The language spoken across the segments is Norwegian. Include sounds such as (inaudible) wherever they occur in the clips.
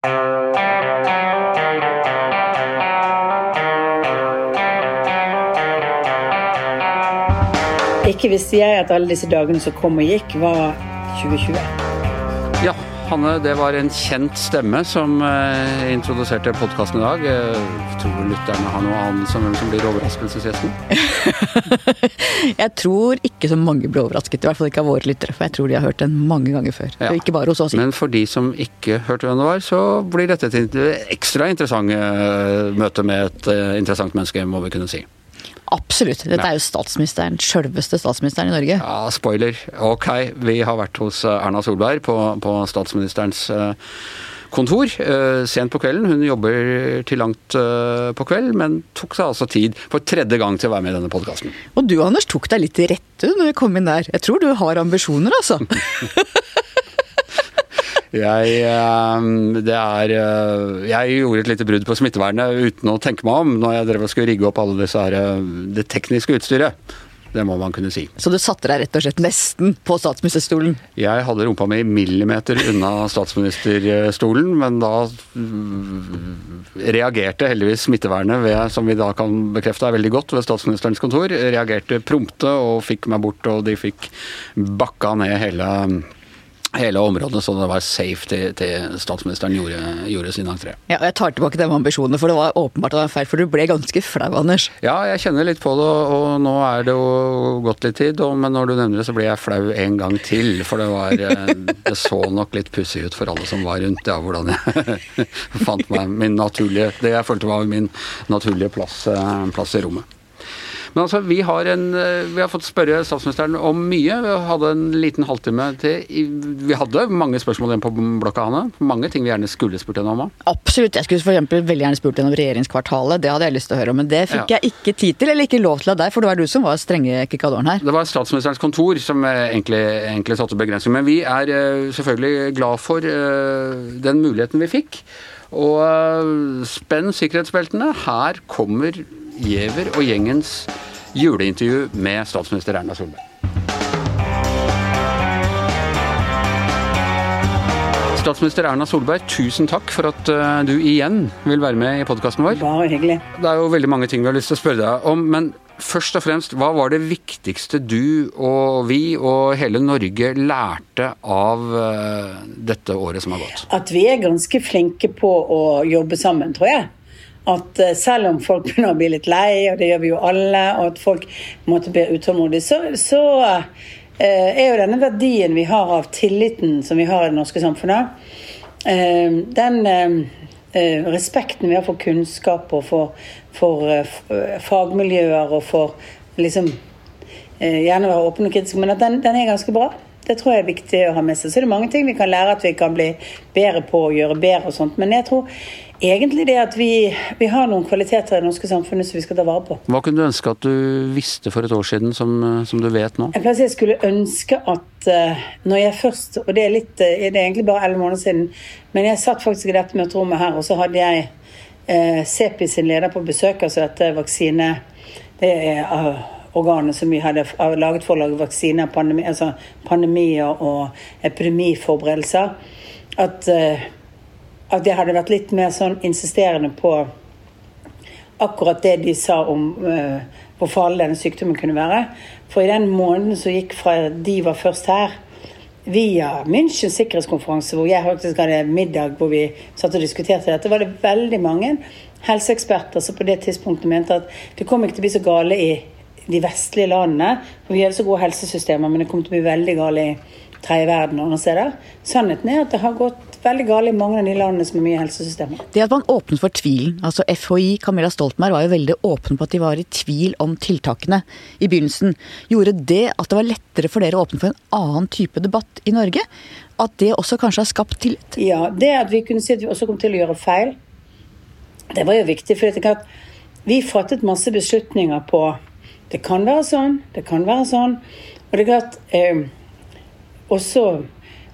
Ikke visste jeg at alle disse dagene som kom og gikk, var 2020. Ja, Hanne, det var en kjent stemme som eh, introduserte podkasten i dag. Jeg tror lytterne har noe annet som hvem som blir overraskelsesgjesten? (laughs) jeg tror ikke så mange blir overrasket, i hvert fall ikke av våre lyttere. For jeg tror de har hørt den mange ganger før. Ja. Og ikke bare hos oss. Men for de som ikke hørte hvem det var, så blir dette et ekstra interessant eh, møte med et eh, interessant menneske, må vi kunne si. Absolutt. Dette er jo statsministeren, sjølveste statsministeren i Norge. Ja, spoiler. Ok, vi har vært hos eh, Erna Solberg på, på statsministerens uh, kontor uh, sent på kvelden. Hun jobber til langt på kveld, men tok seg altså tid for tredje gang til å være med i denne podkasten. Og du Anders tok deg litt til rette når vi kom inn der. Jeg tror du har ambisjoner, altså. (laughs) Jeg, det er, jeg gjorde et lite brudd på smittevernet uten å tenke meg om når jeg drev og skulle rigge opp alle disse her, det tekniske utstyret. Det må man kunne si. Så du satte deg rett og slett nesten på statsministerstolen? Jeg hadde rumpa mi millimeter unna statsministerstolen, men da reagerte heldigvis smittevernet, ved, som vi da kan bekrefte er veldig godt ved statsministerens kontor, reagerte prompte og fikk meg bort, og de fikk bakka ned hele hele området, så det var safe til, til statsministeren gjorde, gjorde sin entré. Ja, og jeg tar tilbake de ambisjonene, for det var åpenbart en var feil. For du ble ganske flau, Anders. Ja, jeg kjenner litt på det, og nå er det jo gått litt tid. Og, men når du nevner det, så blir jeg flau en gang til. For det var eh, Det så nok litt pussig ut for alle som var rundt, ja, hvordan jeg (laughs) fant meg min naturlige Det jeg følte var min naturlige plass, eh, plass i rommet. Men altså, vi har, en, eh, vi har fått spørre statsministeren om mye. Vi hadde en liten halvtime til. Vi hadde mange spørsmål igjen på blokka, Hanne. Mange ting vi gjerne skulle spurt henne om. Absolutt. Jeg skulle for veldig gjerne spurt henne om regjeringskvartalet. Det hadde jeg lyst til å høre om, men det fikk ja. jeg ikke tid til, eller ikke lov til av deg, for det var du som var strenge kikadoren her. Det var statsministerens kontor som egentlig, egentlig satte begrensninger. Men vi er eh, selvfølgelig glad for eh, den muligheten vi fikk. Og spenn sikkerhetsbeltene. Her kommer Giæver og gjengens juleintervju med statsminister Erna Solberg. Statsminister Erna Solberg, tusen takk for at uh, du igjen vil være med i podkasten vår. Bare hyggelig. Det er jo veldig mange ting vi har lyst til å spørre deg om, men først og fremst, hva var det viktigste du og vi og hele Norge lærte av uh, dette året som har gått? At vi er ganske flinke på å jobbe sammen, tror jeg at eh, selv om folk (laughs) begynner å bli litt lei, og det gjør vi jo alle, og at folk måtte bli utålmodige, så, så uh, er jo denne verdien vi har av tilliten som vi har i det norske samfunnet, uh, den respekten vi har for kunnskap og for, for fagmiljøer og for liksom Gjerne være åpen og kritisk, men at den, den er ganske bra. Det tror jeg er viktig å ha med seg. Så er det mange ting vi kan lære at vi kan bli bedre på å gjøre bedre og sånt. Men jeg tror egentlig det at vi, vi, har noen kvaliteter i det norske samfunnet som vi skal ta vare på. Hva kunne du ønske at du visste for et år siden som, som du vet nå? Jeg, jeg skulle ønske at uh, når jeg først Og det er, litt, uh, det er egentlig bare elleve måneder siden, men jeg satt faktisk i dette møterommet her, og så hadde jeg uh, CEPI sin leder på besøk, altså dette vaksine... Det er uh, organet som vi hadde laget for å lage vaksiner, pandemi, altså pandemier og epidemiforberedelser. At uh, at jeg hadde vært litt mer sånn insisterende på akkurat det de sa om uh, hvor farlig denne sykdommen kunne være. For i den måneden som gikk fra de var først her, via Münchens sikkerhetskonferanse, hvor jeg faktisk hadde middag hvor vi satt og diskuterte dette, var det veldig mange helseeksperter som på det tidspunktet mente at det kom ikke til å bli så gale i de vestlige landene, for vi hadde så gode helsesystemer, men det kom til å bli veldig gale i tredje verden og andre steder. Sannheten er at det har gått veldig galt i mange av de landene som har mye helsesystemer. Det at man åpnet for tvilen, altså FHI, Camilla Stoltenberg var jo veldig åpen på at de var i tvil om tiltakene i begynnelsen. Gjorde det at det var lettere for dere å åpne for en annen type debatt i Norge? At det også kanskje har skapt tillit? Ja, det at vi kunne si at vi også kom til å gjøre feil, det var jo viktig. For vi fattet masse beslutninger på det kan være sånn, det kan være sånn. Og det er klart eh, Også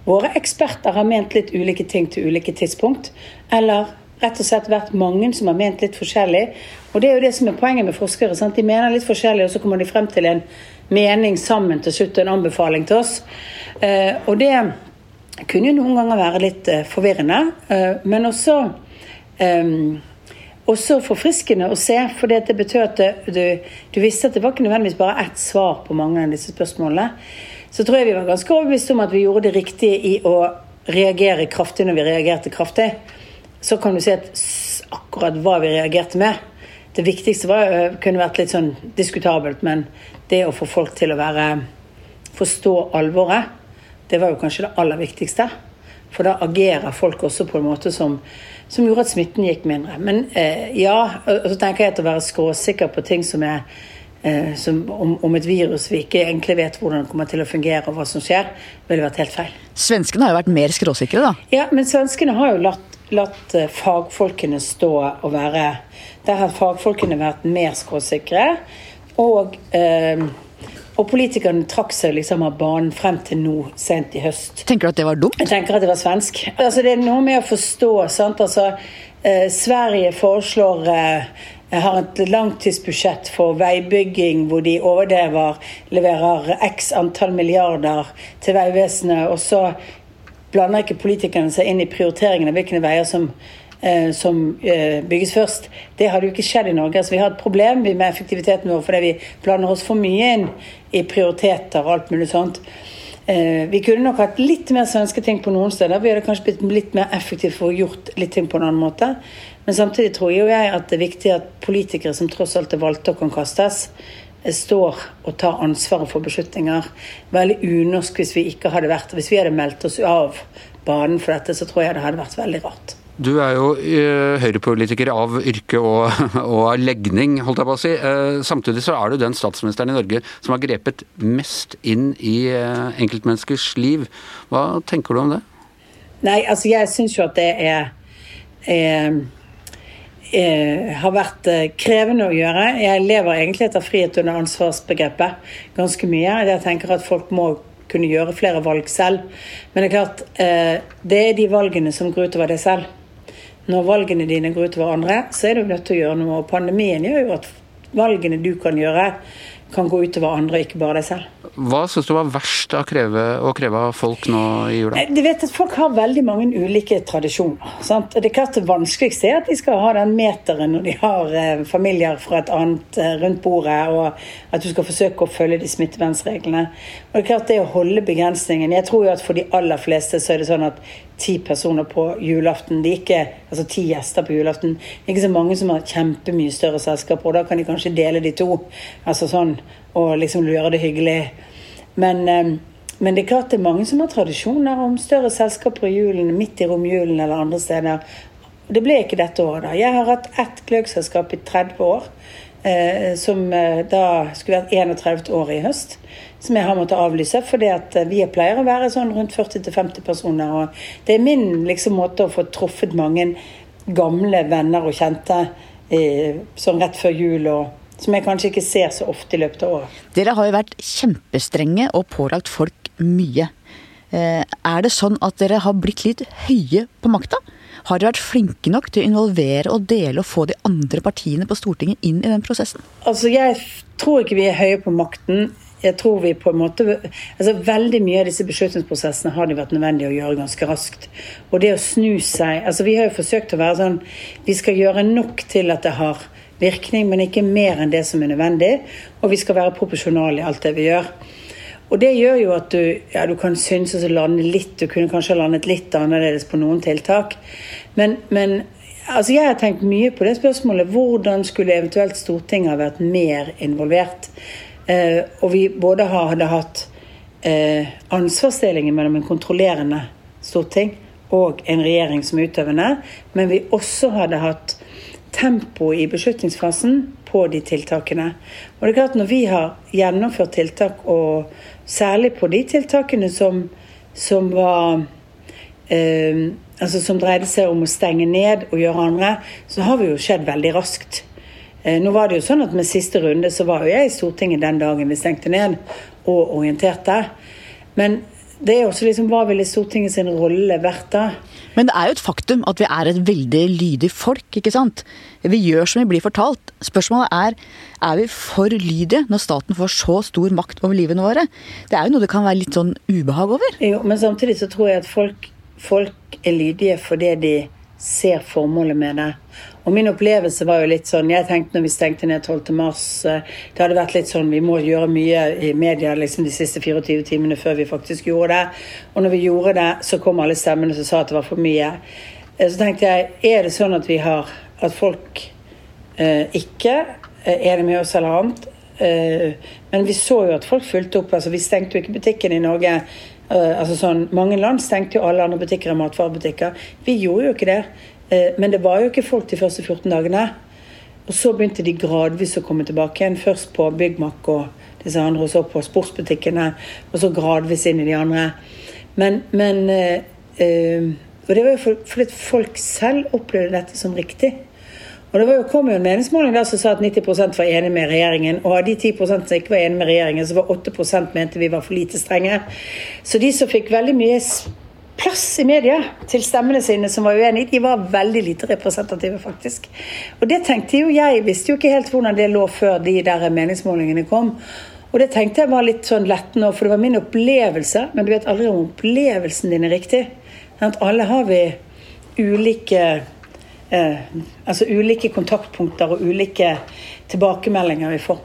Våre eksperter har ment litt ulike ting til ulike tidspunkt. Eller rett og slett vært mange som har ment litt forskjellig. Og det er jo det som er poenget med forskere. Sant? De mener litt forskjellig, og så kommer de frem til en mening sammen til slutt, og en anbefaling til oss. Eh, og det kunne jo noen ganger være litt eh, forvirrende, eh, men også også forfriskende å se, for det betød at du, du, visste at det var ikke nødvendigvis bare ett svar på mange av disse spørsmålene. Så tror jeg vi var ganske overbevist om at vi gjorde det riktige i å reagere kraftig når vi reagerte kraftig. Så kan du si at akkurat hva vi reagerte med Det viktigste var, kunne vært litt sånn diskutabelt, men det å få folk til å være forstå alvoret, det var jo kanskje det aller viktigste. For da agerer folk også på en måte som som gjorde at smitten gikk mindre. Men eh, ja, og så tenker jeg at å være skråsikker på ting som er eh, som, om, om, et virus vi ikke egentlig vet hvordan det kommer til å fungere og hva som skjer, ville vært helt feil. Svenskene har jo vært mer skråsikre, da? Ja, men svenskene har jo latt, latt eh, fagfolkene stå og være Der har fagfolkene vært mer skråsikre. Og eh, og politikerne trakk seg liksom av banen frem til nå, sent i høst. Tenker du at det var dumt? Jeg tenker at det var svensk. Altså, det er noe med å forstå. sant? Altså, eh, Sverige foreslår eh, har et langtidsbudsjett for veibygging hvor de overdrever, leverer x antall milliarder til Vegvesenet. Og så blander ikke politikerne seg inn i prioriteringen av hvilke veier som Eh, som eh, bygges først. Det hadde jo ikke skjedd i Norge. Altså, vi har et problem med effektiviteten vår fordi vi blander oss for mye inn i prioriteter og alt mulig sånt. Eh, vi kunne nok hatt litt mer svenske ting på noen steder. Vi hadde kanskje blitt litt mer effektive for å gjort litt ting på en annen måte. Men samtidig tror jo jeg at det er viktig at politikere som tross alt er valgte og kan kastes, står og tar ansvaret for beslutninger. Veldig unorsk hvis vi ikke hadde vært Hvis vi hadde meldt oss av banen for dette, så tror jeg det hadde vært veldig rart. Du er jo uh, høyrepolitiker av yrke og, (laughs) og, av legning, holdt jeg på å si. Uh, samtidig så er du den statsministeren i Norge som har grepet mest inn i enkeltmenneskers liv. Hva tenker du om det? Nei, altså jeg syns jo at det er, er, er har vært krevende å gjøre. Jeg lever egentlig etter frihet under ansvarsbegrepet ganske mye. Jeg tenker at folk må kunne gjøre flere valg selv. Men det er klart, det er de valgene som går utover deg selv når valgene dine går utover andre, så er du nødt til å gjøre noe. Og pandemien gjør jo at valgene du kan gjøre, kan gå utover andre, ikke bare deg selv. Hva syns du var verst å kreve, å kreve av folk nå i jula? Du vet at Folk har veldig mange ulike tradisjoner. Sant? Det er klart det vanskeligste er at de skal ha den meteren når de har eh, familier fra et annet eh, rundt bordet, og at du skal forsøke å følge de smittevernreglene. Det er klart det å holde begrensningen Jeg tror jo at for de aller fleste så er det sånn at ti personer på julaften de ikke, Altså ti gjester på julaften. Det er ikke så mange som har kjempemye større selskaper, og da kan de kanskje dele de to. Altså sånn, Og liksom gjøre det hyggelig. Men, ehm, men, det er klart det er mange som har tradisjoner om større selskaper i julen, midt i romjulen eller andre steder. Det ble ikke dette året. da. Jeg har hatt ett gløggselskap i 30 år. Eh, som eh, da skulle vært 31 år i høst. Som jeg har måttet avlyse, fordi at eh, vi pleier å være sånn rundt 40-50 personer. og Det er min liksom, måte å få truffet mange gamle venner og kjente eh, sånn rett før jul og som jeg kanskje ikke ser så ofte i løpet av året. Dere har jo vært kjempestrenge og pålagt folk mye. Eh, er det sånn at dere har blitt litt høye på makta? Har dere vært flinke nok til å involvere og dele og få de andre partiene på Stortinget inn i den prosessen? Altså, Jeg tror ikke vi er høye på makten. Jeg tror vi på en måte, altså Veldig mye av disse beslutningsprosessene har det vært nødvendig å gjøre ganske raskt. Og det å snu seg altså Vi har jo forsøkt å være sånn Vi skal gjøre nok til at det har virkning, men ikke mer enn det som er nødvendig. Og vi skal være proporsjonale i alt det vi gjør. Og det gjør jo at du, ja, du kan synes å lande litt, du kunne kanskje landet litt annerledes på noen tiltak. Men, men altså jeg har tenkt mye på det spørsmålet. Hvordan skulle eventuelt Stortinget ha vært mer involvert? Eh, og vi både hadde hatt eh, ansvarsdelingen mellom en kontrollerende storting og en regjering som utøvende, men vi også hadde hatt tempoet i beslutningsfasen på de tiltakene. Og det er klart Når vi har gjennomført tiltak, og særlig på de tiltakene som, som var eh, altså som dreide seg om å stenge ned og gjøre andre, så har vi jo skjedd veldig raskt. Eh, nå var det jo sånn at Med siste runde så var jo jeg i Stortinget den dagen vi stengte ned, og orienterte. Men det er også liksom hva ville Stortinget sin rolle vært da? Men det er jo et faktum at vi er et veldig lydig folk, ikke sant. Vi gjør som vi blir fortalt. Spørsmålet er er vi for lydige når staten får så stor makt over livene våre. Det er jo noe det kan være litt sånn ubehag over. Jo, men samtidig så tror jeg at folk, folk er lydige fordi de ser formålet med det. Og min opplevelse var jo litt sånn Jeg tenkte når vi stengte ned 12. mars eh, Det hadde vært litt sånn Vi må gjøre mye i media liksom de siste 24 timene før vi faktisk gjorde det. Og når vi gjorde det, så kom alle stemmene som sa at det var for mye. Eh, så tenkte jeg Er det sånn at vi har At folk eh, ikke er det med oss eller annet? Eh, men vi så jo at folk fulgte opp. altså Vi stengte jo ikke butikken i Norge. Eh, altså sånn, Mange land stengte jo alle andre butikker enn matvarebutikker. Vi gjorde jo ikke det. Eh, men det var jo ikke folk de første 14 dagene. Og så begynte de gradvis å komme tilbake igjen. Først på Byggmakk og disse andre, og så på sportsbutikkene. Og så gradvis inn i de andre. Men, men øh, Og det var jo fordi folk selv opplevde dette som riktig. Og det jo, kom jo en meningsmåling der som sa at 90% var enig med regjeringen. Og av de 10% som ikke var enig med regjeringen, så var 8% mente vi var for lite strenge. Så de som fikk veldig mye plass i media til stemmene sine som var uenige, de var veldig lite representative, faktisk. Og det tenkte jo jeg, visste jo ikke helt hvordan det lå før de der meningsmålingene kom. Og det tenkte jeg var litt sånn lettende, for det var min opplevelse. Men du vet aldri om opplevelsen din er riktig. At alle har vi ulike eh, altså ulike kontaktpunkter og ulike tilbakemeldinger vi får.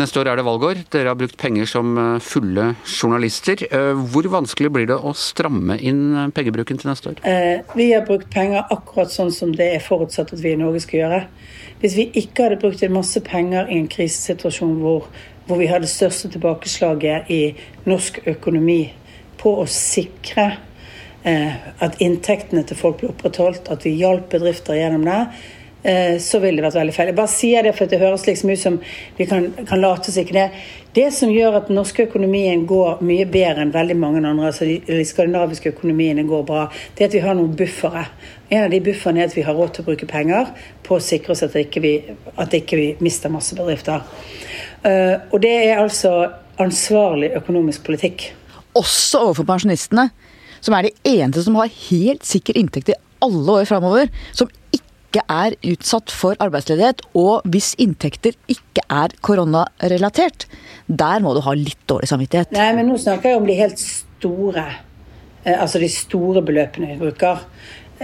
Neste år er det valgår. Dere har brukt penger som eh, fulle journalister. Eh, hvor vanskelig blir det å stramme inn eh, pengebruken til neste år? Vi har brukt penger akkurat sånn som det er forutsatt at vi i Norge skal gjøre. Hvis vi ikke hadde brukt en masse penger i en krisesituasjon hvor, hvor vi hadde det største tilbakeslaget i norsk økonomi på å sikre at inntektene til folk ble opprettholdt, at vi hjalp bedrifter gjennom det, så ville det vært veldig feil. Jeg bare sier det for det høres liksom ut som vi kan, kan late oss ikke det. Det som gjør at den norske økonomien går mye bedre enn veldig mange andre, altså de, de skandinaviske økonomiene går bra, det er at vi har noen buffere. En av de bufferne er at vi har råd til å bruke penger på å sikre oss at ikke vi at ikke vi mister masse bedrifter. Uh, og det er altså ansvarlig økonomisk politikk. Også overfor pensjonistene, som er de eneste som har helt sikker inntekt i alle år framover. Som ikke ikke er utsatt for arbeidsledighet, og hvis inntekter ikke er koronarelatert, der må du ha litt dårlig samvittighet. Nei, men nå snakker jeg om de helt store, eh, altså de store beløpene vi bruker.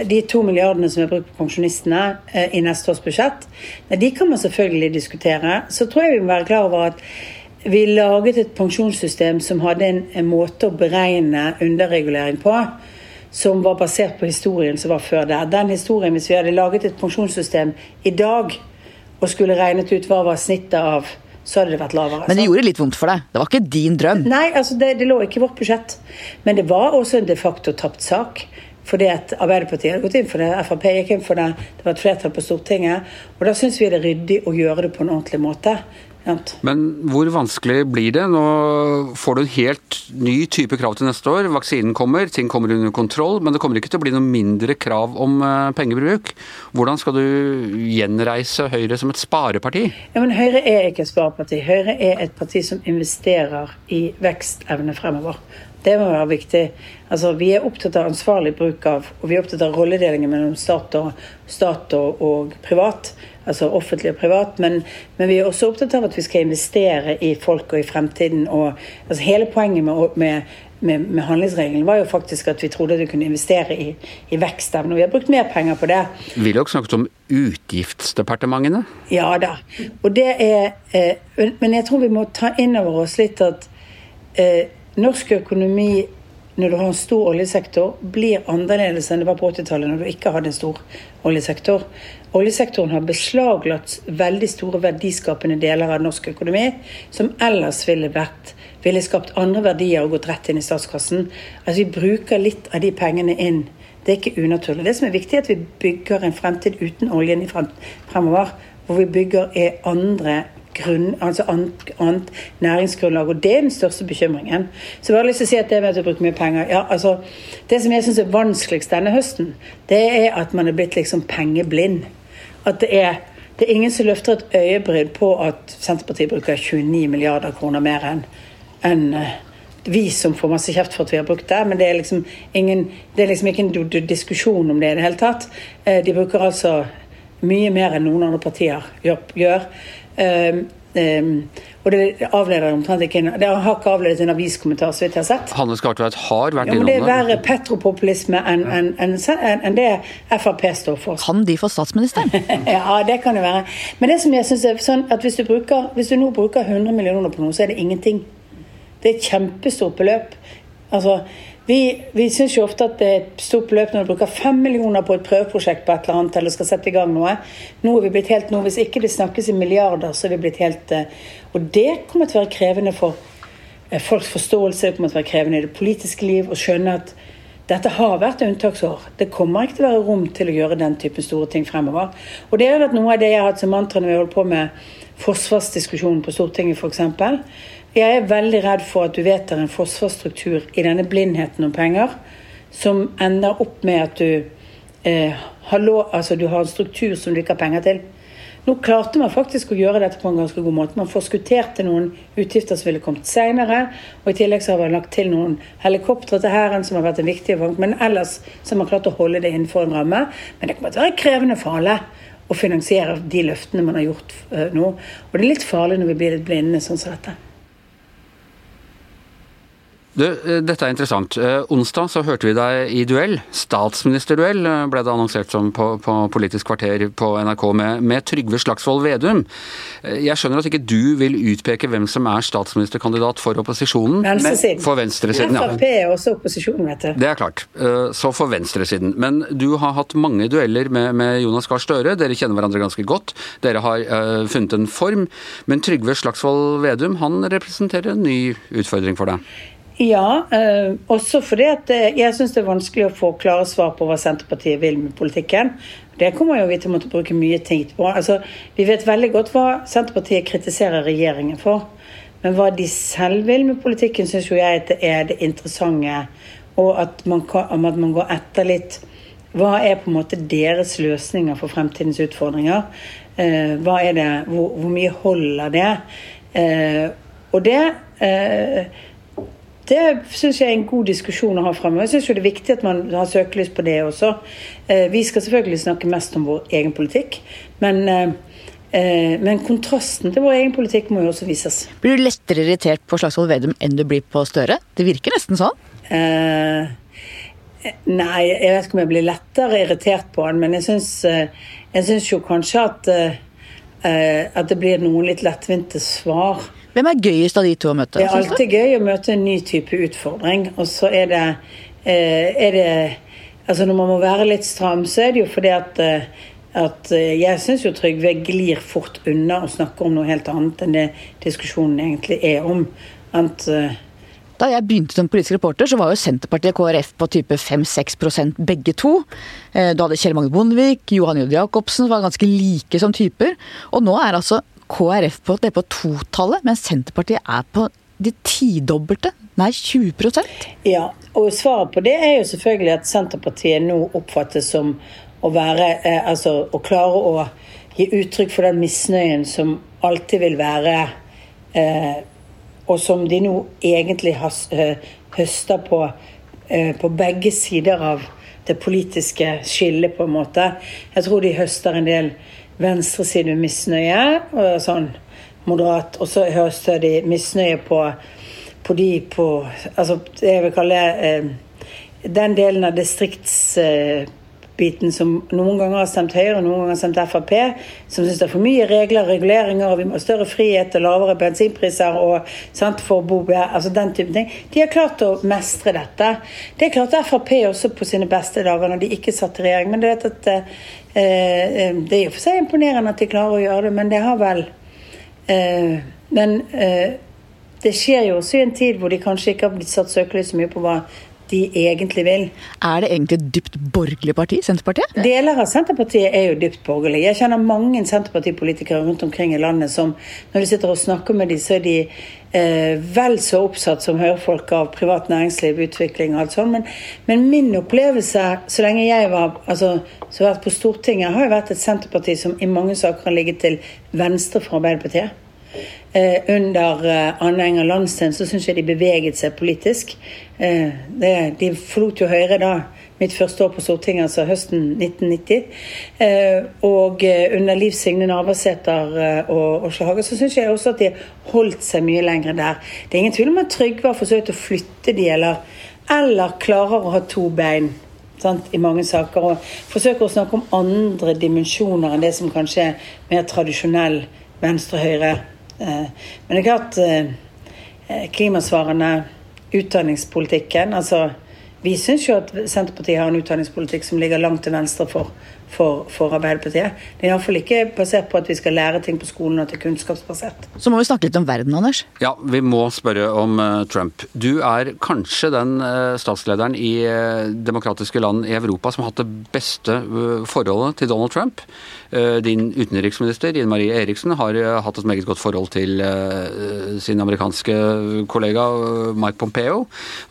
De to milliardene som er brukt på pensjonistene eh, i neste års budsjett, de kan man selvfølgelig diskutere. Så tror jeg vi må være klar over at vi laget et pensjonssystem som hadde en, en måte å beregne underregulering på som var basert på historien som var før der. Den historien, Hvis vi hadde laget et pensjonssystem i dag og skulle regnet ut hva var snittet av så hadde det vært lavere. Men det gjorde litt vondt for deg? Det var ikke din drøm? Nei, altså det, det lå ikke i vårt budsjett. Men det var også en de facto tapt sak. Fordi at Arbeiderpartiet hadde gått inn for det, Frp gikk inn for det, det var et flertall på Stortinget. Og da syns vi det er ryddig å gjøre det på en ordentlig måte. Men hvor vanskelig blir det? Nå får du en helt ny type krav til neste år. Vaksinen kommer, ting kommer under kontroll, men det kommer ikke til å bli noe mindre krav om eh, pengebruk. Hvordan skal du gjenreise Høyre som et spareparti? Ja, men Høyre er ikke et spareparti. Høyre er et parti som investerer i vekstevne fremover. Det må være viktig. Altså, vi er opptatt av ansvarlig bruk av, og vi er opptatt av rolledelingen mellom stat og, stat og, og privat. Altså offentlig og privat. Men, men, vi er også opptatt av at vi skal investere i folk og i fremtiden. Og, altså, hele poenget med, med, med, med, handlingsregelen var jo faktisk at vi trodde at vi kunne investere i, i vekstevne. Og vi har brukt mer penger på det. Vi har også snakket om utgiftsdepartementene? Ja da. Og det er eh, Men jeg tror vi må ta inn over oss litt at eh, norsk økonomi når du har en stor oljesektor, blir annerledes enn det var på 80-tallet, når du ikke hadde en stor oljesektor. Oljesektoren har beslaglagt veldig store verdiskapende deler av norsk økonomi, som ellers ville vært ville skapt andre verdier og gått rett inn i statskassen. Altså Vi bruker litt av de pengene inn. Det er ikke unaturlig. Det som er viktig, er at vi bygger en fremtid uten oljen fremover. Hvor vi bygger er andre grunn, altså annet, annet, næringsgrunnlag. Og det er den største bekymringen. Så har lyst til å si at det med at vi bruker mye penger ja, altså, Det som jeg syns er vanskeligst denne høsten, det er at man er blitt liksom pengeblind. At det er, det er ingen som løfter et øyebryn på at Senterpartiet bruker 29 milliarder kroner mer enn en, vi som får masse kjeft for at vi har brukt det, men det er liksom, ingen, det er liksom ikke en diskusjon om det i det hele tatt. Eh, de bruker altså mye mer enn noen andre partier gjør. Um, um, og det avleder omtrent ikke Det har ikke avledet en aviskommentar, så vidt jeg har sett. Hanne Skartveit har vært innom det. Ja, men det er verre petropopulisme enn en, en, en, det Frp står for. Kan de få statsministeren? (laughs) ja, det kan det være. Men det som jeg synes er sånn at hvis du, bruker, hvis du nå bruker 100 millioner på noe, så er det ingenting. Det er et kjempestort beløp. Altså, vi, vi syns jo ofte at det er et stort beløp når du bruker fem millioner på et prøveprosjekt på et eller annet, eller skal sette i gang noe. Nå er vi blitt helt noe. Hvis ikke det snakkes i milliarder, så er vi blitt helt eh, Og det kommer til å være krevende for eh, folks forståelse, det kommer til å være krevende i det politiske liv å skjønne at dette har vært unntaksår. Det kommer ikke til å være rom til å gjøre den typen store ting fremover. Og det har vært noe av det jeg har hatt som mantra når vi holder på med forsvarsdiskusjonen på Stortinget, f.eks. Jeg er veldig redd for at du vedtar en forsvarsstruktur i denne blindheten om penger, som ender opp med at du, eh, har, lov, altså du har en struktur som du ikke har penger til. Nå klarte man faktisk å gjøre dette på en ganske god måte. Man forskutterte noen utgifter som ville kommet senere. Og i tillegg så har man lagt til noen helikoptre til Hæren, som har vært en viktig vank. Men ellers så har man klart å holde det innenfor en ramme. Men det kommer til å være krevende for alle å finansiere de løftene man har gjort uh, nå. Og det er litt farlig når vi blir litt blinde sånn som dette. Du, eh, dette er interessant. Eh, onsdag så hørte vi deg i duell. Statsministerduell eh, ble det annonsert som på, på Politisk kvarter på NRK med, med, Trygve Slagsvold Vedum. Jeg skjønner at ikke du vil utpeke hvem som er statsministerkandidat for opposisjonen. Venstresiden. For venstresiden, ja. Frp er også opposisjonen, vet du. Det er klart. Så for venstresiden. Men du har hatt mange dueller med, med Jonas Gahr Støre. Dere kjenner hverandre ganske godt. Dere har uh, funnet en form. Men Trygve Slagsvold Vedum han representerer en ny utfordring for deg? Ja, eh, også fordi at eh, jeg syns det er vanskelig å få klare svar på hva Senterpartiet vil med politikken. Det kommer jo vi til å måtte bruke mye tid på. Altså, vi vet veldig godt hva Senterpartiet kritiserer regjeringen for. Men hva de selv vil med politikken, syns jo jeg det er det interessante. Og at man, at man, går etter litt Hva er på en måte deres løsninger for fremtidens utfordringer? Eh, hva er det, hvor, hvor mye holder det? Eh, og det eh, det syns jeg er en god diskusjon å ha fremover. Jeg syns det er viktig at man har søkelys på det også. Eh, vi skal selvfølgelig snakke mest om vår egen politikk, men, eh, eh, men kontrasten til vår egen politikk må jo også vises. Blir du lettere irritert på Slagsvold Vedum enn du blir på Støre? Det virker nesten sånn. Eh, nei, jeg vet ikke om jeg blir lettere irritert på han, men jeg syns jo kanskje at, at det blir noen litt lettvinte svar. Hvem er gøyest av de to å møte? Det er alltid gøy å møte en ny type utfordring. Og så er det, eh, er det Altså når man må være litt stram, så er det jo fordi at, eh, at eh, jeg syns jo Trygve glir fort unna og snakker om noe helt annet enn det diskusjonen egentlig er om. At, da jeg begynte som politisk reporter, så var jo Senterpartiet og KrF på type 5-6% begge to. Da hadde Kjell Magne Bondevik, Johan J. Jacobsen var ganske like som typer. Og nå er altså KrF på, at det er på totallet, mens Senterpartiet er på det tidobbelte, nei 20% Ja, og svaret på det er jo selvfølgelig at Senterpartiet nå oppfattes som å være eh, Altså å klare å gi uttrykk for den misnøyen som alltid vil være eh, Og som de nå egentlig has, eh, høster på, eh, på begge sider av det politiske skillet, på en måte. Jeg tror de høster en del venstreside misnøye, og sånn moderat. Og så høster de misnøye på, på de på Altså det jeg vil kalle eh, den delen av distrikts... eh, som noen ganger har stemt Høyre noen ganger har stemt Frp, som syns det er for mye regler og reguleringer, og vi må ha større frihet og lavere bensinpriser og sant, for altså den type ting. De har klart å mestre dette. Det klarte Frp også på sine beste dager når de ikke satt i regjering. Men det er at eh, Eh, eh, det er jo for seg imponerende at de klarer å gjøre det, men det har vel eh, Men det skjer jo også i en tid hvor de kanskje ikke har blitt satt søkelys så mye på hva de egentlig vil. Er det egentlig et dypt borgerlig parti, Senterpartiet? Deler av Senterpartiet er jo dypt borgerlig. Jeg kjenner mange Senterpartipolitikere rundt omkring i landet som når de sitter og snakker med dem, så er de eh, vel så oppsatt som hørefolk av privat næringsliv, utvikling og alt sånt. Men, men, min opplevelse så lenge jeg var altså, så vært på Stortinget, har jo vært et Senterparti som i mange saker har ligget til venstre for Arbeiderpartiet. Eh, under eh, Anne Enger Landsten så syns jeg de beveget seg politisk. Eh, de forlot jo Høyre da mitt første år på Stortinget, altså høsten 1990. Eh, og under Liv Signe Navarsete eh, og Åsle Haga så syns jeg også at de holdt seg mye lenger der. Det er ingen tvil om at Trygve har forsøkt å flytte de, eller, eller klarer å ha to bein. I mange saker, og forsøker å snakke om andre dimensjoner enn det som kanskje er mer tradisjonell venstre-høyre. Men det er klart klimasvarene, utdanningspolitikken altså vi syns jo at Senterpartiet har en utdanningspolitikk som ligger langt til venstre for, for, for Arbeiderpartiet. Det er iallfall ikke basert på at vi skal lære ting på skolen og at det er kunnskapsbasert. Så må vi snakke litt om verden, Anders. Ja, vi må spørre om uh, Trump. Du er kanskje den uh, statslederen i uh, demokratiske land i Europa som har hatt det beste forholdet til Donald Trump. Eh, din utenriksminister Ine Marie Eriksen har hatt et meget godt forhold til sin amerikanske kollega Mike Pompeo.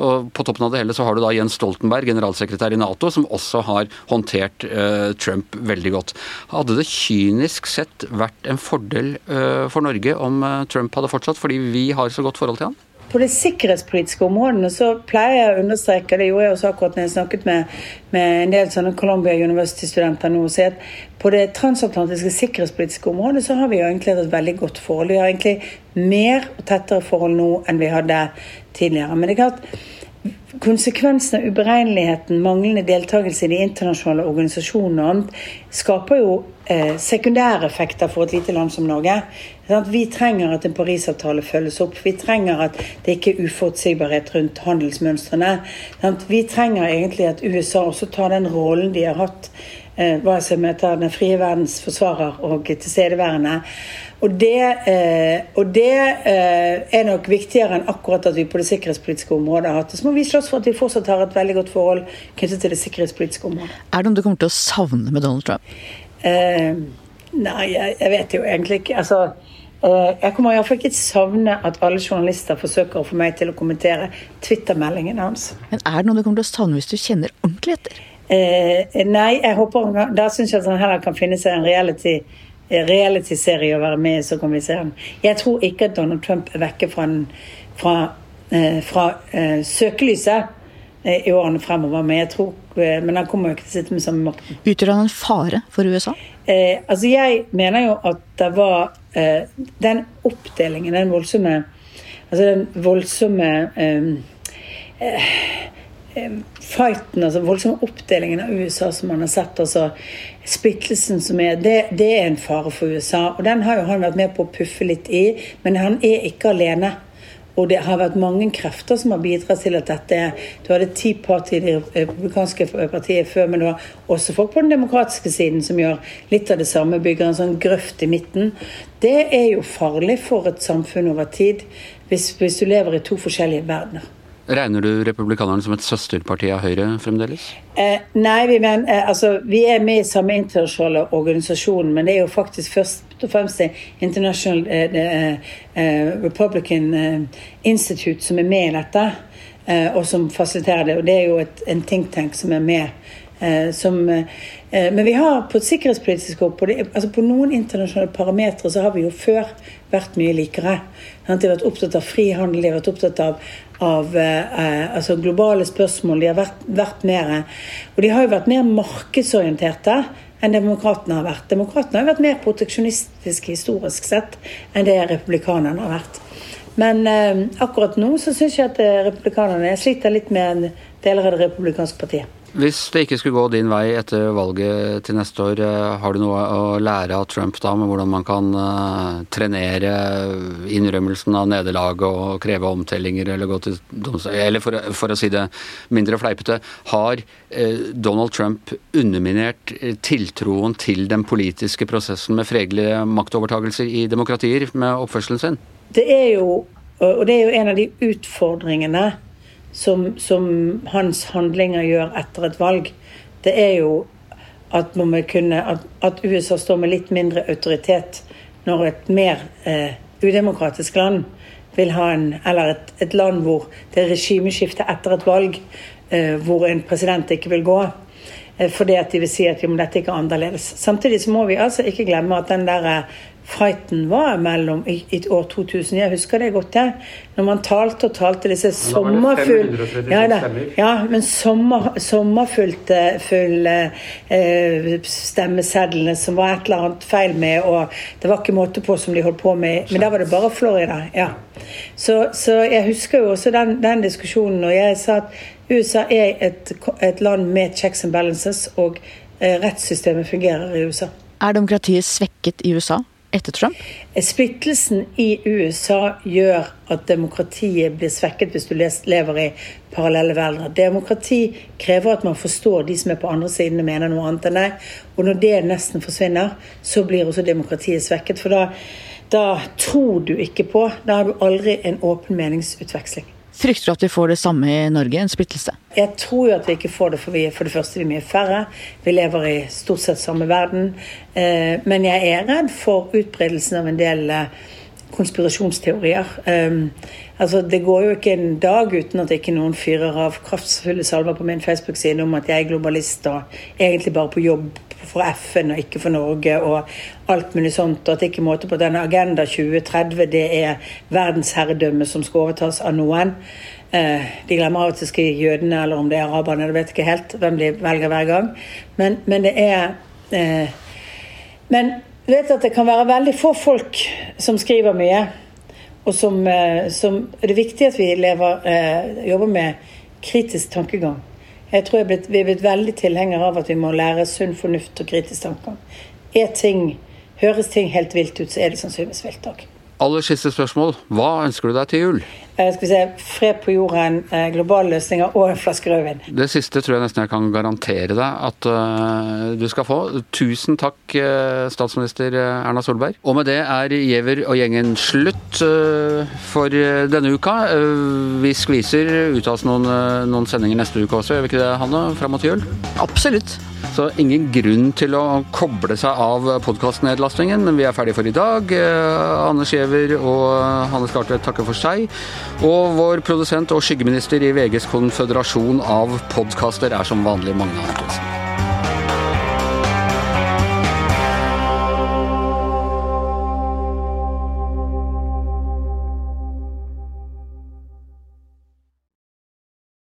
Og på toppen av det hele så har du da Jens Stoltenberg, generalsekretær i Nato, som også har håndtert Trump veldig godt. Hadde det kynisk sett vært en fordel for Norge om Trump hadde fortsatt, fordi vi har så godt forhold til han? På de sikkerhetspolitiske områdene så pleier jeg å understreke, det gjorde jeg også akkurat når jeg snakket med, med en del sånne Columbia University-studenter nå, si at på det transatlantiske sikkerhetspolitiske området så har vi jo egentlig hatt et veldig godt forhold. Vi har egentlig mer og tettere forhold nå enn vi hadde tidligere. Men det er klart, konsekvensene av uberegneligheten, manglende deltakelse i de internasjonale organisasjonene og annet, skaper jo eh, sekundære effekter for et lite land som Norge. Vi trenger at en Parisavtale følges opp. Vi trenger at det ikke er uforutsigbarhet rundt handelsmønstrene. Vi trenger egentlig at USA også tar den rollen de har hatt eh, hva som heter den frie verdens forsvarer og tilstedeværende. Og det, eh, og det eh, er nok viktigere enn akkurat at vi på det sikkerhetspolitiske området har hatt det. Så må vi slåss for at vi fortsatt har et veldig godt forhold knyttet til det sikkerhetspolitiske området. Er det noe du kommer til å savne med Donald Trump? Eh, nei, jeg, jeg, vet jo egentlig ikke. Altså, eh, jeg kommer iallfall ikke til å savne at alle journalister forsøker å få meg til å kommentere Twitter-meldingen hans. Men er det noe du kommer til å savne hvis du kjenner ordentlig etter? Eh, nei, jeg håper Da syns jeg at han heller kan finne seg en reality realityserie å være med i, så kan vi se den. Jeg tror ikke at Donald Trump er vekke fra, fra, eh, fra uh, søkelyset uh, i årene fremover. Men, jeg tror, men han kommer jo ikke til å sitte med samme makten. Utgjør han en fare for USA? altså Jeg mener jo at det var den oppdelingen, den voldsomme Altså den voldsomme fighten, altså voldsomme oppdelingen av USA som man har sett, altså splittelsen som er, det, det, er en fare for USA. Og den har jo han vært med på å puffe litt i, men han er ikke alene. Og det har vært mange krefter som har bidratt til at dette Du hadde ti parti i det republikanske partiet før, men du har også folk på den demokratiske siden som gjør litt av det samme, bygger en sånn grøft i midten. Det er jo farlig for et samfunn over tid, hvis, hvis du lever i to forskjellige verdener. Regner du republikanerne som et søsterparti av Høyre fremdeles? Eh, nei, vi, men, eh, altså, vi er med i samme internasjonale organisasjon, men det er jo faktisk først og fremst International eh, eh, eh Republican eh, Institute som er med i dette, og som fasiliterer det. Og det er jo et, en think tank som er med. Som, men vi har på et sikkerhetspolitisk på, det, altså på noen internasjonale parametere så har vi jo før vært mye likere. De har vært opptatt av frihandel, de har vært opptatt av av eh, altså globale spørsmål. De har vært, vært mer Og de har jo vært mer markedsorienterte enn demokratene har vært. Demokratene har vært mer proteksjonistiske historisk sett enn det republikanerne har vært. Men eh, akkurat nå så syns jeg at eh, republikanerne sliter litt med deler av det republikanske partiet. Hvis det ikke skulle gå din vei etter valget til neste år, eh, har du noe å lære av Trump da, med hvordan man kan uh, trenere innrømmelsen av nederlaget og kreve omtellinger, eller gå til domstol Eller for, for, å si det mindre fleipete, har uh, Donald Trump underminert tiltroen til den politiske prosessen med fredelige maktovertagelser i demokratier med oppførselen sin? Det er jo, og det er jo en av de utfordringene som, som, hans handlinger gjør etter et valg, det er jo at, kunne, at, at USA står med litt mindre autoritet når et mer eh, udemokratisk land vil ha en Eller et, et, land hvor det er regimeskifte etter et valg, eh, hvor en president ikke vil gå. Eh, fordi at de vil si at jo, dette ikke er annerledes. Samtidig så må vi altså ikke glemme at den der eh, fighten var mellom i, i år 2000. Jeg husker det godt, jeg. Når man talte og talte disse. 536 Ja, da, ja, men sommer, sommerfullte fulle eh, stemmesedlene som var et eller annet feil med, og det var ikke måte på som de holdt på med. Men da var det bare Florida. ja. Så, så jeg husker jo også den, den diskusjonen, og jeg sa at USA er et, et land med checks and balances, og eh, rettssystemet fungerer i USA. Er demokratiet svekket i USA etter Trump? Splittelsen i USA gjør at demokratiet blir svekket hvis du lever i parallelle verdener. Demokrati krever at man forstår de som er på andre siden og mener noe annet enn deg. Og når det nesten forsvinner, så blir også demokratiet svekket. For da, da tror du ikke på Da har du aldri en åpen meningsutveksling. Frykter du at vi får det samme i Norge, en splittelse? Jeg tror jo at vi ikke får det, for vi er for det første vi er mye færre. Vi lever i stort sett samme verden. Eh, Men jeg er redd for utbredelsen av en del eh, konspirasjonsteorier. Um, altså Det går jo ikke en dag uten at ikke noen fyrer av kraftfulle salver på min Facebook-side om at jeg er globalist og egentlig bare på jobb for FN og ikke for Norge og alt mulig sånt. Og at ikke er måte på denne Agenda 2030 det er verdensherredømme som skal overtas av noen. Eh, de glemmer av og til skal jødene eller om det er araberne, det vet ikke helt hvem de velger hver gang. Men, men det er eh, Men vet at det kan være veldig få folk som skriver mye. Og som, eh, som Det er viktig at vi lever, eh, jobber med kritisk tankegang. Jeg tror jeg blitt, vi er blitt veldig tilhengere av at vi må lære sunn fornuft og kritisk tankegang. Er ting, høres ting helt vilt ut, så er det sannsynligvis vilt òg. Aller siste spørsmål. Hva ønsker du deg til jul? Eh, Skal vi se, Fred på jorden, eh, globale løsninger og en flaske rødvin. Det siste tror jeg nesten jeg kan garantere deg at øh, du skal få. Tusen takk, statsminister Erna Solberg. Og med det er Giæver og gjengen slutt for denne uka. Vi skviser ut av oss noen, noen sendinger neste uke også, gjør vi ikke det, Hanne? Fram mot jul? Absolutt. Så ingen grunn til å koble seg av podkastnedlastingen, men vi er ferdige for i dag. Eh, Anders Giæver og Hanne Skartvedt takker for seg. Og vår produsent og skyggeminister i VGs konføderasjon av podkaster er som vanlig Magne Antonsen.